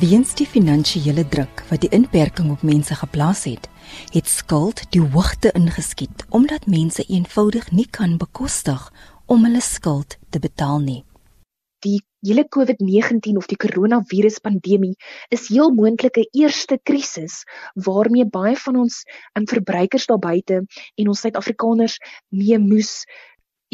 Weens die finansiële druk wat die inperking op mense geplaas het, het skuld die hoogte ingeskiet omdat mense eenvoudig nie kan bekostig om hulle skuld te betaal nie. Die hele COVID-19 of die koronavirus pandemie is heel moontlik 'n eerste krisis waarmee baie van ons um, verbruikers daar buite en ons Suid-Afrikaners mee moes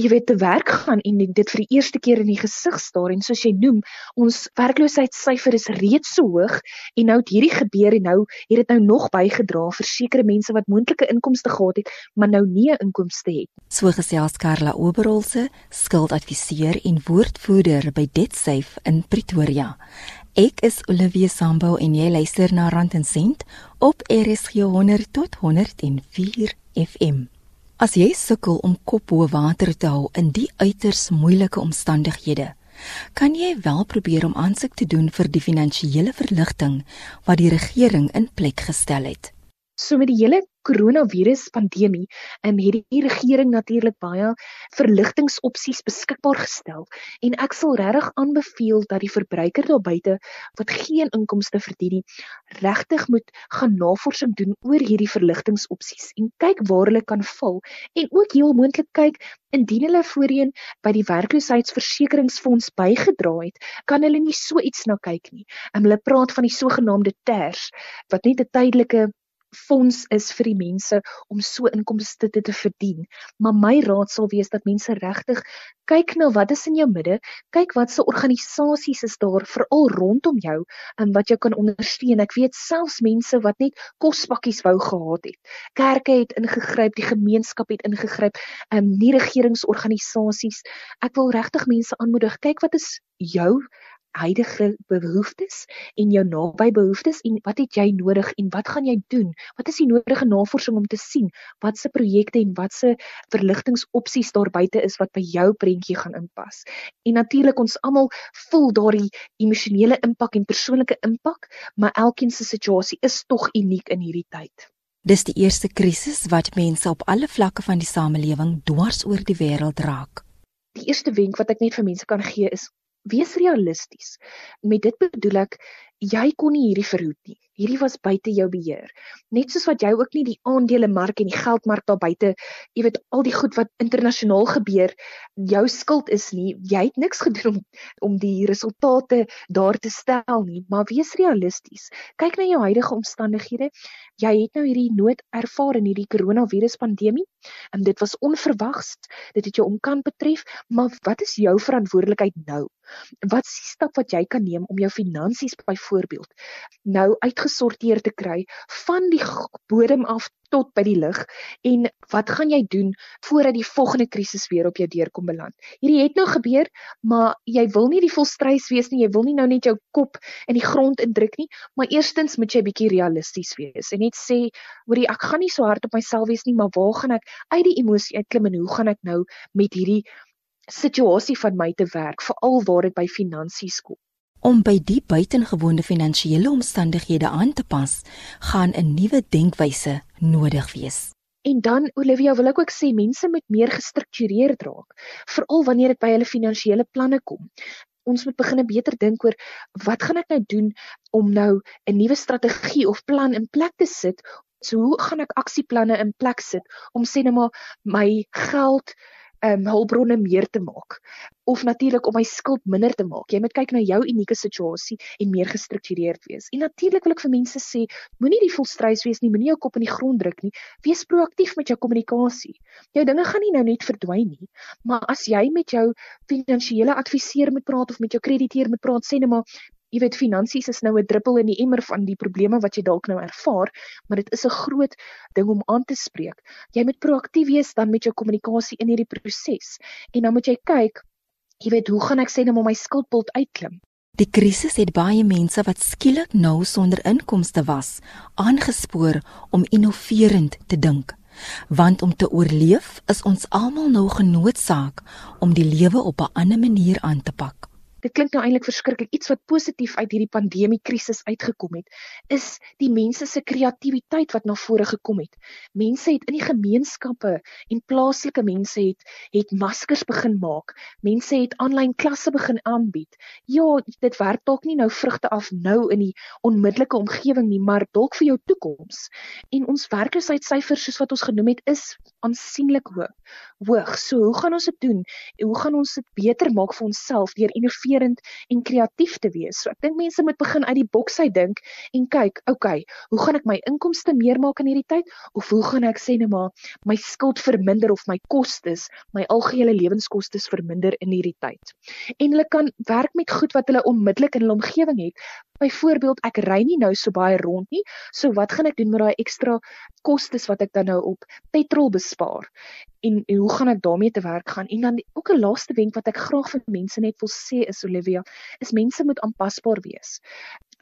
jy weet te werk gaan en dit vir die eerste keer in die gesig staar en soos jy noem ons werkloosheidssyfer is reeds so hoog en nou het hierdie gebeur en nou het dit nou nog bygedra vir sekere mense wat moontlike inkomste gehad het maar nou nie 'n inkomste het. So gesels Karla Oberholse, skuldadviseur en woordvoerder by DebtSafe in Pretoria. Ek is Olivia Sambo en jy luister na Rand en Sent op RSG 100 tot 104 FM. As jy sukkel om kop bo water te hou in die uiters moeilike omstandighede, kan jy wel probeer om aansoek te doen vir die finansiële verligting wat die regering in plek gestel het. So met die hele koronavirus pandemie um, het die regering natuurlik baie verligtingopsies beskikbaar gestel en ek sal regtig aanbeveel dat die verbruiker daar buite wat geen inkomste verdien nie regtig moet gaan navorsing doen oor hierdie verligtingopsies en kyk waar hulle kan val en ook heel moontlik kyk indien hulle voorheen by die werkloosheidsversekeringsfonds bygedra het kan hulle nie so iets na kyk nie. Um, hulle praat van die sogenaamde TERS wat net 'n tydelike fonds is vir die mense om so inkomste te, te verdien. Maar my raad sal wees dat mense regtig kyk na wat is in jou midde, kyk wat se organisasies is daar veral rondom jou en wat jou kan ondersteun. Ek weet selfs mense wat net kospakkies wou gehad het. Kerke het ingegryp, die gemeenskap het ingegryp, um, nie regeringsorganisasies. Ek wil regtig mense aanmoedig, kyk wat is jou huidige behoeftes en jou naby behoeftes en wat het jy nodig en wat gaan jy doen? Wat is die nodige navorsing om te sien wat se projekte en wat se verligtingopsies daar buite is wat by jou prentjie gaan inpas? En natuurlik ons almal voel daardie emosionele impak en persoonlike impak, maar elkeen se situasie is tog uniek in hierdie tyd. Dis die eerste krisis wat mense op alle vlakke van die samelewing dwars oor die wêreld raak. Die eerste wenk wat ek net vir mense kan gee is wees realisties. Met dit bedoel ek jy kon nie hierdie verhoed nie. Hierdie was buite jou beheer. Net soos wat jy ook nie die aandelemark en die geldmark daar buite, jy weet al die goed wat internasionaal gebeur, jou skuld is nie. Jy het niks gedoen om om die resultate daar te stel nie, maar wees realisties. Kyk na jou huidige omstandighede. Jy het nou hierdie nood ervaar in hierdie koronavirus pandemie. En dit was onverwags. Dit het jou omkant betref, maar wat is jou verantwoordelikheid nou? Wat is die stap wat jy kan neem om jou finansies byvoorbeeld nou uitgesorteer te kry van die bodem af tot by die lig en wat gaan jy doen voordat die volgende krisis weer op jou deur kom beland? Hierdie het nou gebeur, maar jy wil nie die volstrys wees nie, jy wil nie nou net jou kop in die grond indruk nie, maar eerstens moet jy bietjie realisties wees en net sê, hoorie, ek gaan nie so hard op myself wees nie, maar waar gaan ek uit die emosie uitklim en hoe gaan ek nou met hierdie situasie van my te werk, veral waar dit by finansies kom. Om by die buitengewone finansiële omstandighede aan te pas, gaan 'n nuwe denkwyse nodig wees. En dan Olivia wil ek ook sê mense moet meer gestruktureerd raak, veral wanneer dit by hulle finansiële planne kom. Ons moet begin beter dink oor wat gaan ek nou doen om nou 'n nuwe strategie of plan in plek te sit? So hoe gaan ek aksieplanne in plek sit om sê net maar my geld um, hulpbronne meer te maak of natuurlik om my skuld minder te maak. Jy moet kyk na jou unieke situasie en meer gestruktureerd wees. En natuurlik wil ek vir mense sê, moenie die volstrys wees nie, moenie jou kop in die grond druk nie. Wees proaktief met jou kommunikasie. Jou dinge gaan nie nou net verdwyn nie, maar as jy met jou finansiële adviseur moet praat of met jou krediteur moet praat, sê net maar jy weet finansies is nou 'n druppel in die emmer van die probleme wat jy dalk nou ervaar, maar dit is 'n groot ding om aan te spreek. Jy moet proaktief wees dan met jou kommunikasie in hierdie proses. En dan moet jy kyk, jy weet, hoe gaan ek sê net om my skuldpot uitklim? Die krisis het baie mense wat skielik nou sonder inkomste was, aangespoor om innoverend te dink. Want om te oorleef, is ons almal nou genoodsaak om die lewe op 'n ander manier aan te pak. Dit klink nou eintlik verskriklik iets wat positief uit hierdie pandemie krisis uitgekom het, is die mense se kreatiwiteit wat na vore gekom het. Mense het in die gemeenskappe en plaaslike mense het het maskers begin maak. Mense het aanlyn klasse begin aanbied. Ja, dit werk dalk nie nou vrugte af nou in die onmiddellike omgewing nie, maar dalk vir jou toekoms. En ons werkloosheidssyfers soos wat ons genoem het, is aansienlik hoog. Hoog. So, hoe gaan ons dit doen? Hoe gaan ons dit beter maak vir onsself deur innoverend en kreatief te wees? So, ek dink mense moet begin uit die boks uit dink en kyk, okay, hoe gaan ek my inkomste meer maak in hierdie tyd of hoe gaan ek sê net maar my skuld verminder of my kostes, my algehele lewenskostes verminder in hierdie tyd. En hulle kan werk met goed wat hulle onmiddellik in hulle omgewing het. Byvoorbeeld, ek ry nie nou so baie rond nie, so wat gaan ek doen met daai ekstra kostes wat ek dan nou op petrol bespaar? En, en hoe gaan ek daarmee te werk gaan? En dan ook 'n laaste wenk wat ek graag vir mense net wil sê is Olivia, is mense moet aanpasbaar wees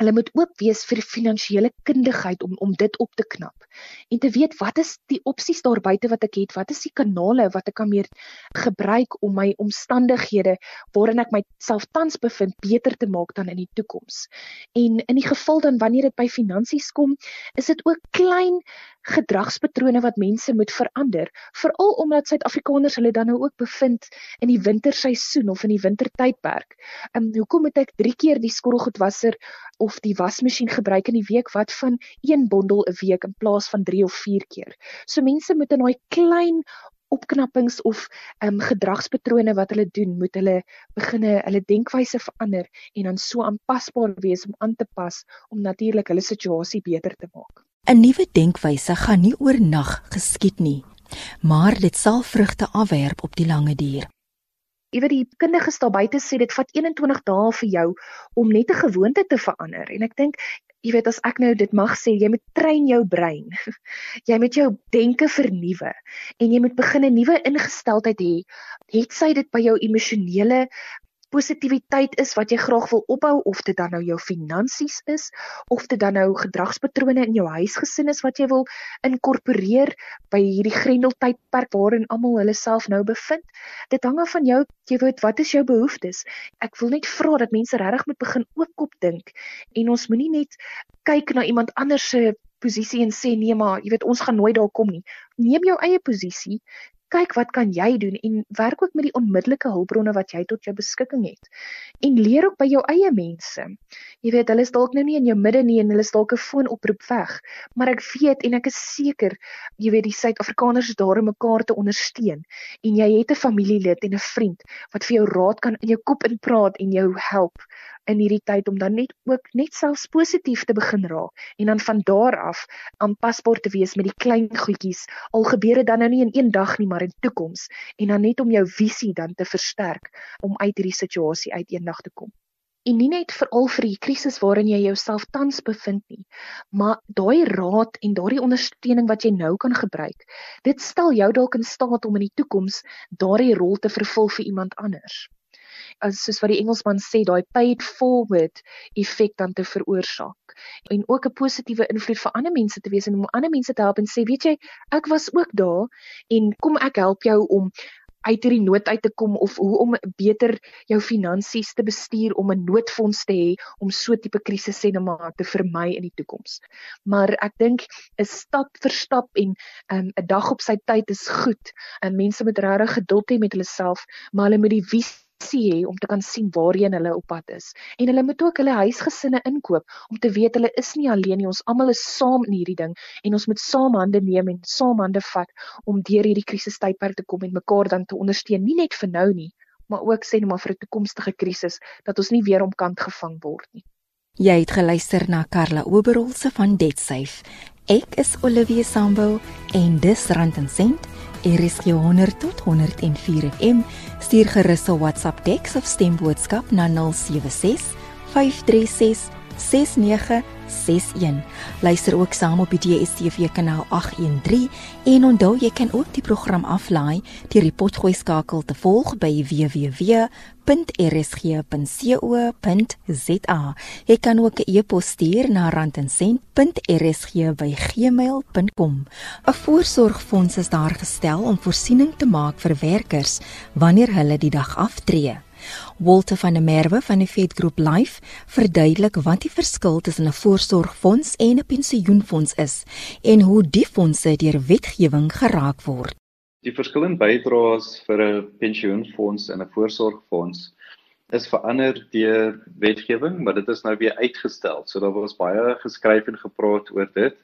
hulle moet ook wees vir finansiële kundigheid om om dit op te knap en te weet wat is die opsies daar buite wat ek het wat is die kanale wat ek kan meer gebruik om my omstandighede waarin ek myself tans bevind beter te maak dan in die toekoms en in die geval dan wanneer dit by finansies kom is dit ook klein gedragspatrone wat mense moet verander veral omdat Suid-Afrikaners hulle dan nou ook bevind in die winterseisoen of in die wintertydperk. Ehm um, hoekom moet ek 3 keer die skottelgoedwasser of die wasmasjien gebruik in die week wat van een bondel 'n week in plaas van 3 of 4 keer. So mense moet in daai klein opknappings of ehm um, gedragspatrone wat hulle doen, moet hulle beginne hulle denkwyse verander en dan so aanpasbaar wees om aan te pas om natuurlik hulle situasie beter te maak. 'n Nuwe denkwyse gaan nie oornag geskied nie, maar dit sal vrugte afwerp op die lange duur. Ewe die kundiges daar buite sê dit vat 21 dae vir jou om net 'n gewoonte te verander en ek dink jy weet as ek nou dit mag sê jy moet train jou brein. jy moet jou denke vernuwe en jy moet begin 'n nuwe ingesteldheid hê. Het sy dit by jou emosionele positiwiteit is wat jy graag wil opbou of dit dan nou jou finansies is of dit dan nou gedragspatrone in jou huisgesin is wat jy wil inkorporeer by hierdie grendeltydperk waarin almal hulle self nou bevind. Dit hang af van jou, jy weet wat is jou behoeftes. Ek wil net vra dat mense regtig moet begin oopkop dink en ons moenie net kyk na iemand anders se posisie en sê nee maar jy weet ons gaan nooit daar kom nie. Neem jou eie posisie kyk wat kan jy doen en werk ook met die onmiddellike hulpbronne wat jy tot jou beskikking het. En leer ook by jou eie mense. Jy weet, hulle is dalk nou nie in jou midde nie en hulle is dalk 'n foonoproep weg, maar ek weet en ek is seker, jy weet die Suid-Afrikaners is daar om mekaar te ondersteun en jy het 'n familielid en 'n vriend wat vir jou raad kan in jou kop inpraat en jou help in hierdie tyd om dan net ook net selfs positief te begin raak en dan van daar af aanpasbaar te wees met die klein goedjies al gebeur dit dan nou nie in een dag nie maar in toekoms en dan net om jou visie dan te versterk om uit hierdie situasie uit eendag te kom. En nie net veral vir die krisis waarin jy jouself tans bevind nie maar daai raad en daardie ondersteuning wat jy nou kan gebruik dit stel jou dalk in staat om in die toekoms daardie rol te vervul vir iemand anders as soos wat die Engelsman sê daai paid forward effek dan te veroorsaak en ook 'n positiewe invloed vir ander mense te wees en om ander mense te help en sê weet jy ek was ook daar en kom ek help jou om uit hierdie nood uit te kom of hoe om beter jou finansies te bestuur om 'n noodfonds te hê om so tipe krisisse net maar te vermy in die toekoms. Maar ek dink 'n stap vir stap en ehm, 'n um, dag op sy tyd is goed. En mense moet regtig geduld hê met hulle self, maar hulle moet die visie hê om te kan sien waarheen hulle op pad is. En hulle moet ook hulle huisgesinne inkoop om te weet hulle is nie alleen nie. Ons almal is saam in hierdie ding en ons moet saam hande neem en saam hande vat om deur hierdie krisistydperk te kom en mekaar dan te ondersteun, nie net vir nou nie, maar ook sê net maar vir 'n toekomstige krisis dat ons nie weer omkant gevang word nie. Jy het geluister na Karla Oberholse van DebtSafe. Ek is Olivia Sambo en dis Rand en Sent. Is 100 tot 104 FM. Stuur gerus 'n WhatsApp teks of stemboodskap na 076 536 6961. Luister ook saam op die DSTV kanaal 813 en onthou jy kan ook die program aflaai deur die potgooi skakel te volg by www.rsg.co.za. Jy kan ook 'n e-pos stuur na randencent.rsg@gmail.com. 'n Voorsorgfonds is daar gestel om voorsiening te maak vir werkers wanneer hulle die dag aftree. Walter van der Merwe van die Vetgroep Life verduidelik wat die verskil tussen 'n voorsorgfonds en 'n pensioenfonds is en hoe die fondse deur wetgewing geraak word. Die verskil in bydraes vir 'n pensioenfonds en 'n voorsorgfonds is verander deur wetgewing, maar dit is nou weer uitgestel. So daar was baie geskryf en gepraat oor dit.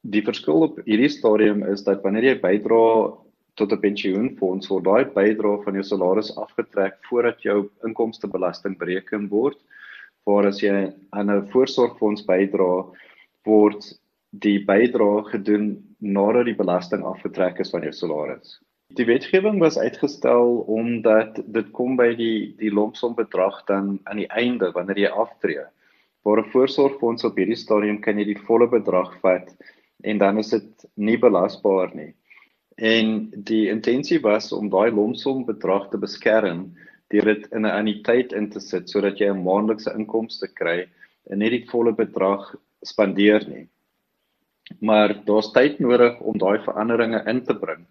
Die verskil op hierdie stadium is dat wanneer jy bydra tot 'n pensioenfonds, word daai bydrae van jou salaris afgetrek voordat jou inkomstebelasting bereken word. Waar as jy aan 'n voorsorgfonds bydra, word die bydrae gedoen nadat die belasting afgetrek is van jou salaris. Die wetgewing was uitgestel omdat dit kom by die die lompsom bedrag dan aan die einde wanneer jy aftree. Vir 'n voorsorgfonds op hierdie stadium kan jy die volle bedrag vat en dan is dit nie belasbaar nie. En die intensie was om daai lompsom bedrag te beskerm deur dit in 'n anniteit in te sit sodat jy 'n maandelikse inkomste kry en nie die volle bedrag spandeer nie. Maar daar's tyd nodig om daai veranderinge in te bring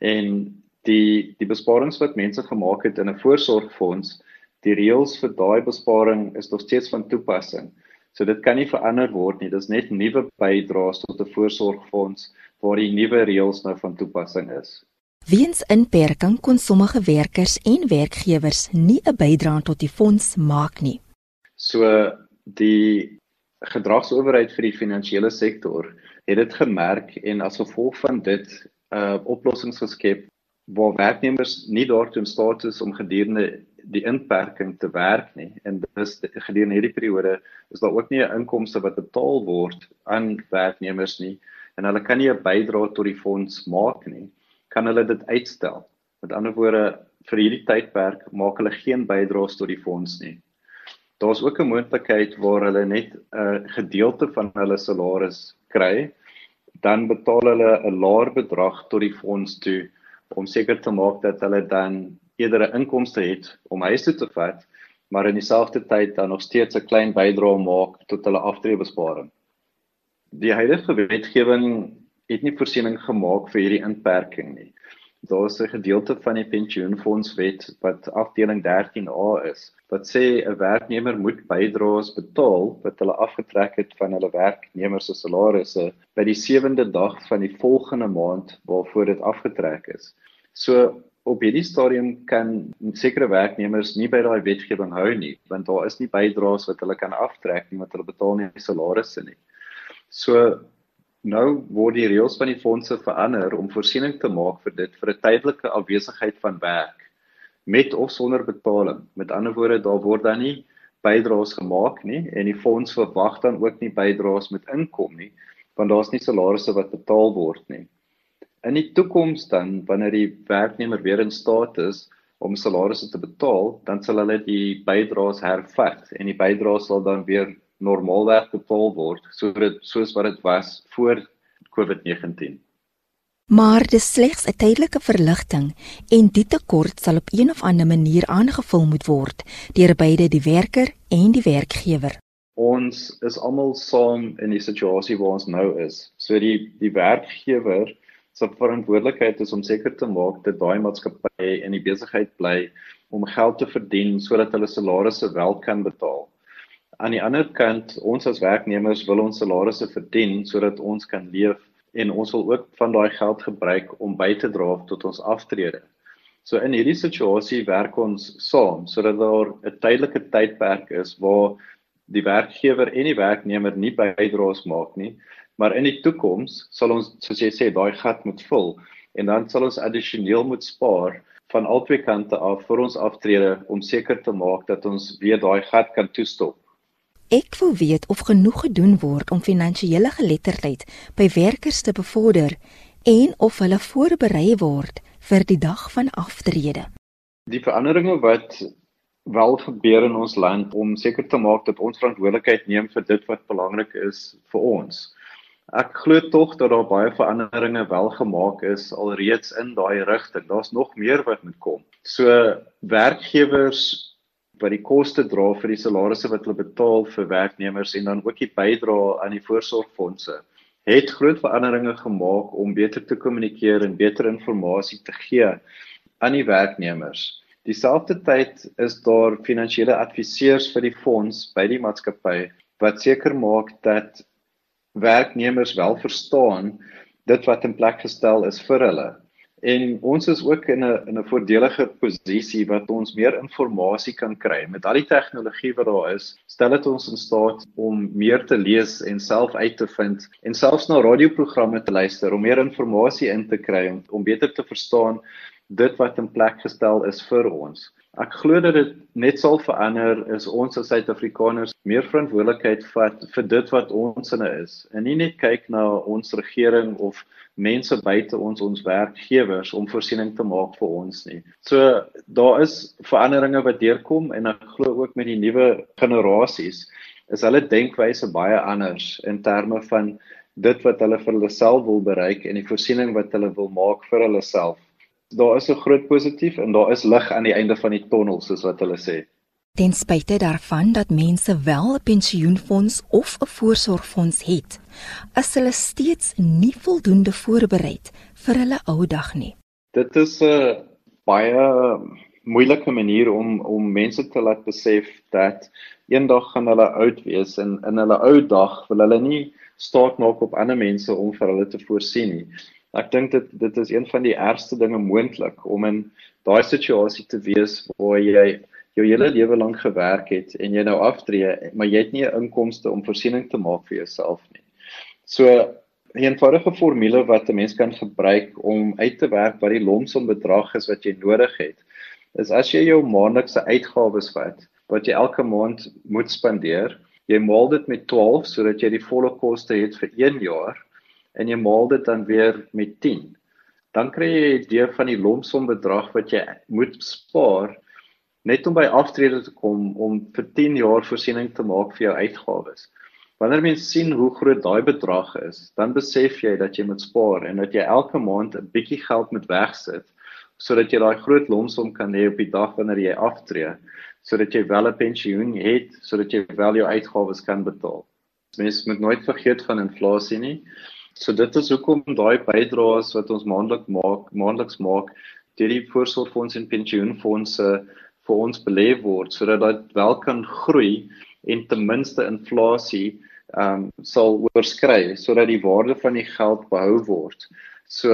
en die die besparings wat mense gemaak het in 'n voorsorgfonds, die reëls vir daai besparing is nog steeds van toepassing. So dit kan nie verander word nie. Dis net nuwe bydraes tot 'n voorsorgfonds waar die nuwe reëls nou van toepassing is. Weens inperking kon sommige werkers en werkgewers nie 'n bydrae tot die fonds maak nie. So die gedragsowerheid vir die finansiële sektor het dit gemerk en as gevolg van dit uh oplossings geskep waar werknemers nie daartoe in staat is om gedurende die inperking te werk nie en dis gedurende hierdie periode is daar ook nie 'n inkomste wat betaal word aan werknemers nie en hulle kan nie 'n bydrae tot die fonds maak nie. Kan hulle dit uitstel? Met ander woorde vir hierdie tydperk maak hulle geen bydraes tot die fonds nie. Daar's ook 'n moontlikheid waar hulle net 'n uh, gedeelte van hulle salaris kry dan betaal hulle 'n laer bedrag tot die fonds toe om seker te maak dat hulle dan eerder 'n inkomste het om huis toe te vat, maar in dieselfde tyd dan nog steeds 'n klein bydrae maak tot hulle aftreebesparing. Die huidige wetgewing het nie voorsiening gemaak vir hierdie inperking nie. Daar is 'n gedeelte van die pensioenfondswet wat afdeling 13A is wat sê 'n werknemer moet bydraes betaal wat hulle afgetrek het van hulle werknemer se salarisse by die 7de dag van die volgende maand waarvoor dit afgetrek is. So op hierdie stadium kan sekere werknemers nie by daai wetgewing hou nie want daar is nie bydraes wat hulle kan aftrek nie want hulle betaal nie salarisse nie. So nou word die reëls van die fondse verander om voorsiening te maak vir dit vir 'n tydelike afwesigheid van werk met of sonder betaling. Met ander woorde, daar word dan nie bydraes gemaak nie en die fonds verwag dan ook nie bydraes met inkom nie, want daar's nie salarisse wat betaal word nie. In die toekoms dan wanneer die werknemer weer in staat is om salarisse te betaal, dan sal hulle die bydraes hervat en die bydraes sal dan weer normaalweg betaal word sodat soos wat dit was voor COVID-19. Maar dis slegs 'n tydelike verligting en die tekort sal op een of ander manier aangevul moet word deur beide die werker en die werkgewer. Ons is almal saam in die situasie waar ons nou is. So die die werkgewer se verantwoordelikheid is om seker te maak dat daai maatskappy in die besigheid bly om geld te verdien sodat hulle salarisse wel kan betaal. Aan die ander kant, ons as werknemers wil ons salarisse verdien sodat ons kan leef en ons wil ook van daai geld gebruik om by te dra tot ons aftrede. So in hierdie situasie werk ons saam sodat daar 'n tydelike tydperk is waar die werkgewer en die werknemer nie bydraes maak nie, maar in die toekoms sal ons soos jy sê daai gat moet vul en dan sal ons addisioneel moet spaar van albei kante af vir ons aftrede om seker te maak dat ons weer daai gat kan toestop. Ek wil weet of genoeg gedoen word om finansiële geletterdheid by werkers te bevorder en of hulle voorberei word vir die dag van aftrede. Die veranderinge wat wel gebeur in ons land om seker te maak dat ons verantwoordelikheid neem vir dit wat belangrik is vir ons. Ek glo tog dat daar baie veranderinge wel gemaak is alreeds in daai rigting. Daar's nog meer wat moet kom. So werkgewers wat die koste dra vir die salarisse wat hulle betaal vir werknemers en dan ook die bydrae aan die voorsorgfondse het groot veranderinge gemaak om beter te kommunikeer en beter inligting te gee aan die werknemers Dieselfde tyd is daar finansiële adviseurs vir die fonds by die maatskappy wat seker maak dat werknemers wel verstaan dit wat in plek gestel is vir hulle. En ons is ook in 'n in 'n voordelige posisie wat ons meer inligting kan kry. Met al die tegnologie wat daar is, stel dit ons in staat om meer te lees en self uit te vind en selfs na radioprogramme te luister om meer inligting in te kry om, om beter te verstaan dit wat in plek gestel is vir ons. Ek glo dat dit net sal verander is ons as Suid-Afrikaners meer verantwoordelikheid vat vir dit wat ons inne is en nie net kyk na ons regering of mense buite ons ons werkgewers om voorsiening te maak vir ons nie. So daar is veranderinge wat deurkom en ek glo ook met die nuwe generasies is hulle denkwyse baie anders in terme van dit wat hulle vir hulle self wil bereik en die voorsiening wat hulle wil maak vir hulle self. Daar is 'n groot positief en daar is lig aan die einde van die tonnel soos wat hulle sê. Ten spyte daarvan dat mense wel 'n pensioenfonds of 'n voorsorgfonds het, is hulle steeds nie voldoende voorberei vir hulle ou dag nie. Dit is 'n baie moeilike manier om om mense te laat besef dat eendag gaan hulle oud wees en in hulle ou dag wil hulle nie staat maak op ander mense om vir hulle te voorsien nie. Ek dink dit dit is een van die ergste dinge moontlik om in daai situasie te wees waar jy jou hele lewe lank gewerk het en jy nou aftree, maar jy het nie 'n inkomste om voorsiening te maak vir jouself nie. So 'n eenvoudige formule wat 'n mens kan gebruik om uit te werk wat die lomsom bedrag is wat jy nodig het, is as jy jou maandelikse uitgawes vat wat jy elke maand moet spandeer, jy maal dit met 12 sodat jy die volle koste het vir 1 jaar en jy maal dit dan weer met 10. Dan kry jy 'n idee van die lomsom bedrag wat jy moet spaar net om by aftrede te kom om vir 10 jaar voorsiening te maak vir jou uitgawes. Wanneer mens sien hoe groot daai bedrag is, dan besef jy dat jy moet spaar en dat jy elke maand 'n bietjie geld moet wegsit sodat jy daai groot lomsom kan hê op die dag wanneer jy aftree, sodat jy wel 'n pensioen het, sodat jy wel jou uitgawes kan betaal. Mens moet nooit vergeet van inflasie nie. So dit is hoekom daai bydraes wat ons maandeliks maak, maandeliks maak deur die voorsorgfonds en pensioenfondse vir ons belê word sodat dit wel kan groei en ten minste inflasie ehm um, sal oorskry sodat die waarde van die geld behou word. So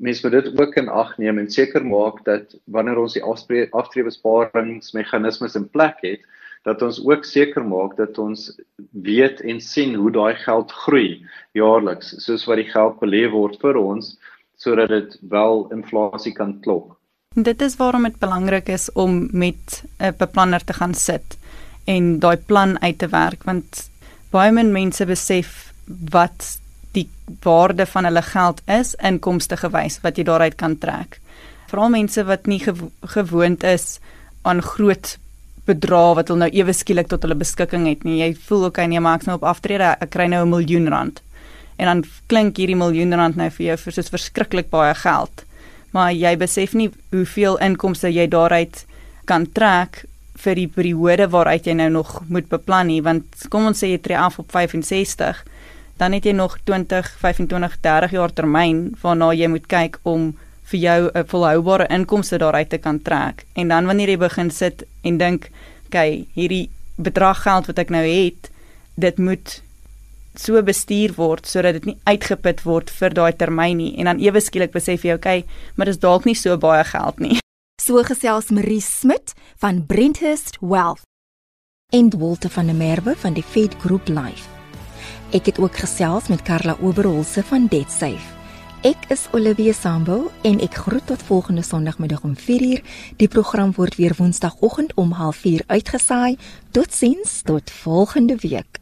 mense moet dit ook in ag neem en seker maak dat wanneer ons die aftreebesparingsmeganismes in plek het, dat ons ook seker maak dat ons weet en sien hoe daai geld groei jaarliks, soos wat die geld belê word vir ons sodat dit wel inflasie kan klop. Dit is waarom dit belangrik is om met 'n beplanner te gaan sit en daai plan uit te werk want baie min mense besef wat die waarde van hulle geld is inkomste gewys wat jy daaruit kan trek. Veral mense wat nie gewo gewoond is aan groot bedrae wat hulle nou ewe skielik tot hulle beskikking het nie. Jy voel okay nee, maar ek nou op aftrede, ek kry nou 'n miljoen rand. En dan klink hierdie miljoen rand nou vir jou vir soos verskriklik baie geld maar jy besef nie hoeveel inkomste jy daaruit kan trek vir die periode waaruit jy nou nog moet beplan nie want kom ons sê jy tree af op 65 dan het jy nog 20 25 30 jaar termyn waarna jy moet kyk om vir jou 'n volhoubare inkomste daaruit te kan trek en dan wanneer jy begin sit en dink okay hierdie bedrag geld wat ek nou het dit moet so bestuur word sodat dit nie uitgeput word vir daai termyn nie en dan ewe skielik besef jy okay, maar dis dalk nie so baie geld nie. So gesels Marie Smit van Brenthurst Wealth en Walter van der Merwe van die Fed Group Life. Ek het ook gesels met Karla Oberholse van DebtSafe. Ek is Olivia Sambo en ek groet tot volgende Sondagmiddag om 4uur. Die program word weer Woensdagoggend om 04:30 uitgesaai. Totsiens tot volgende week.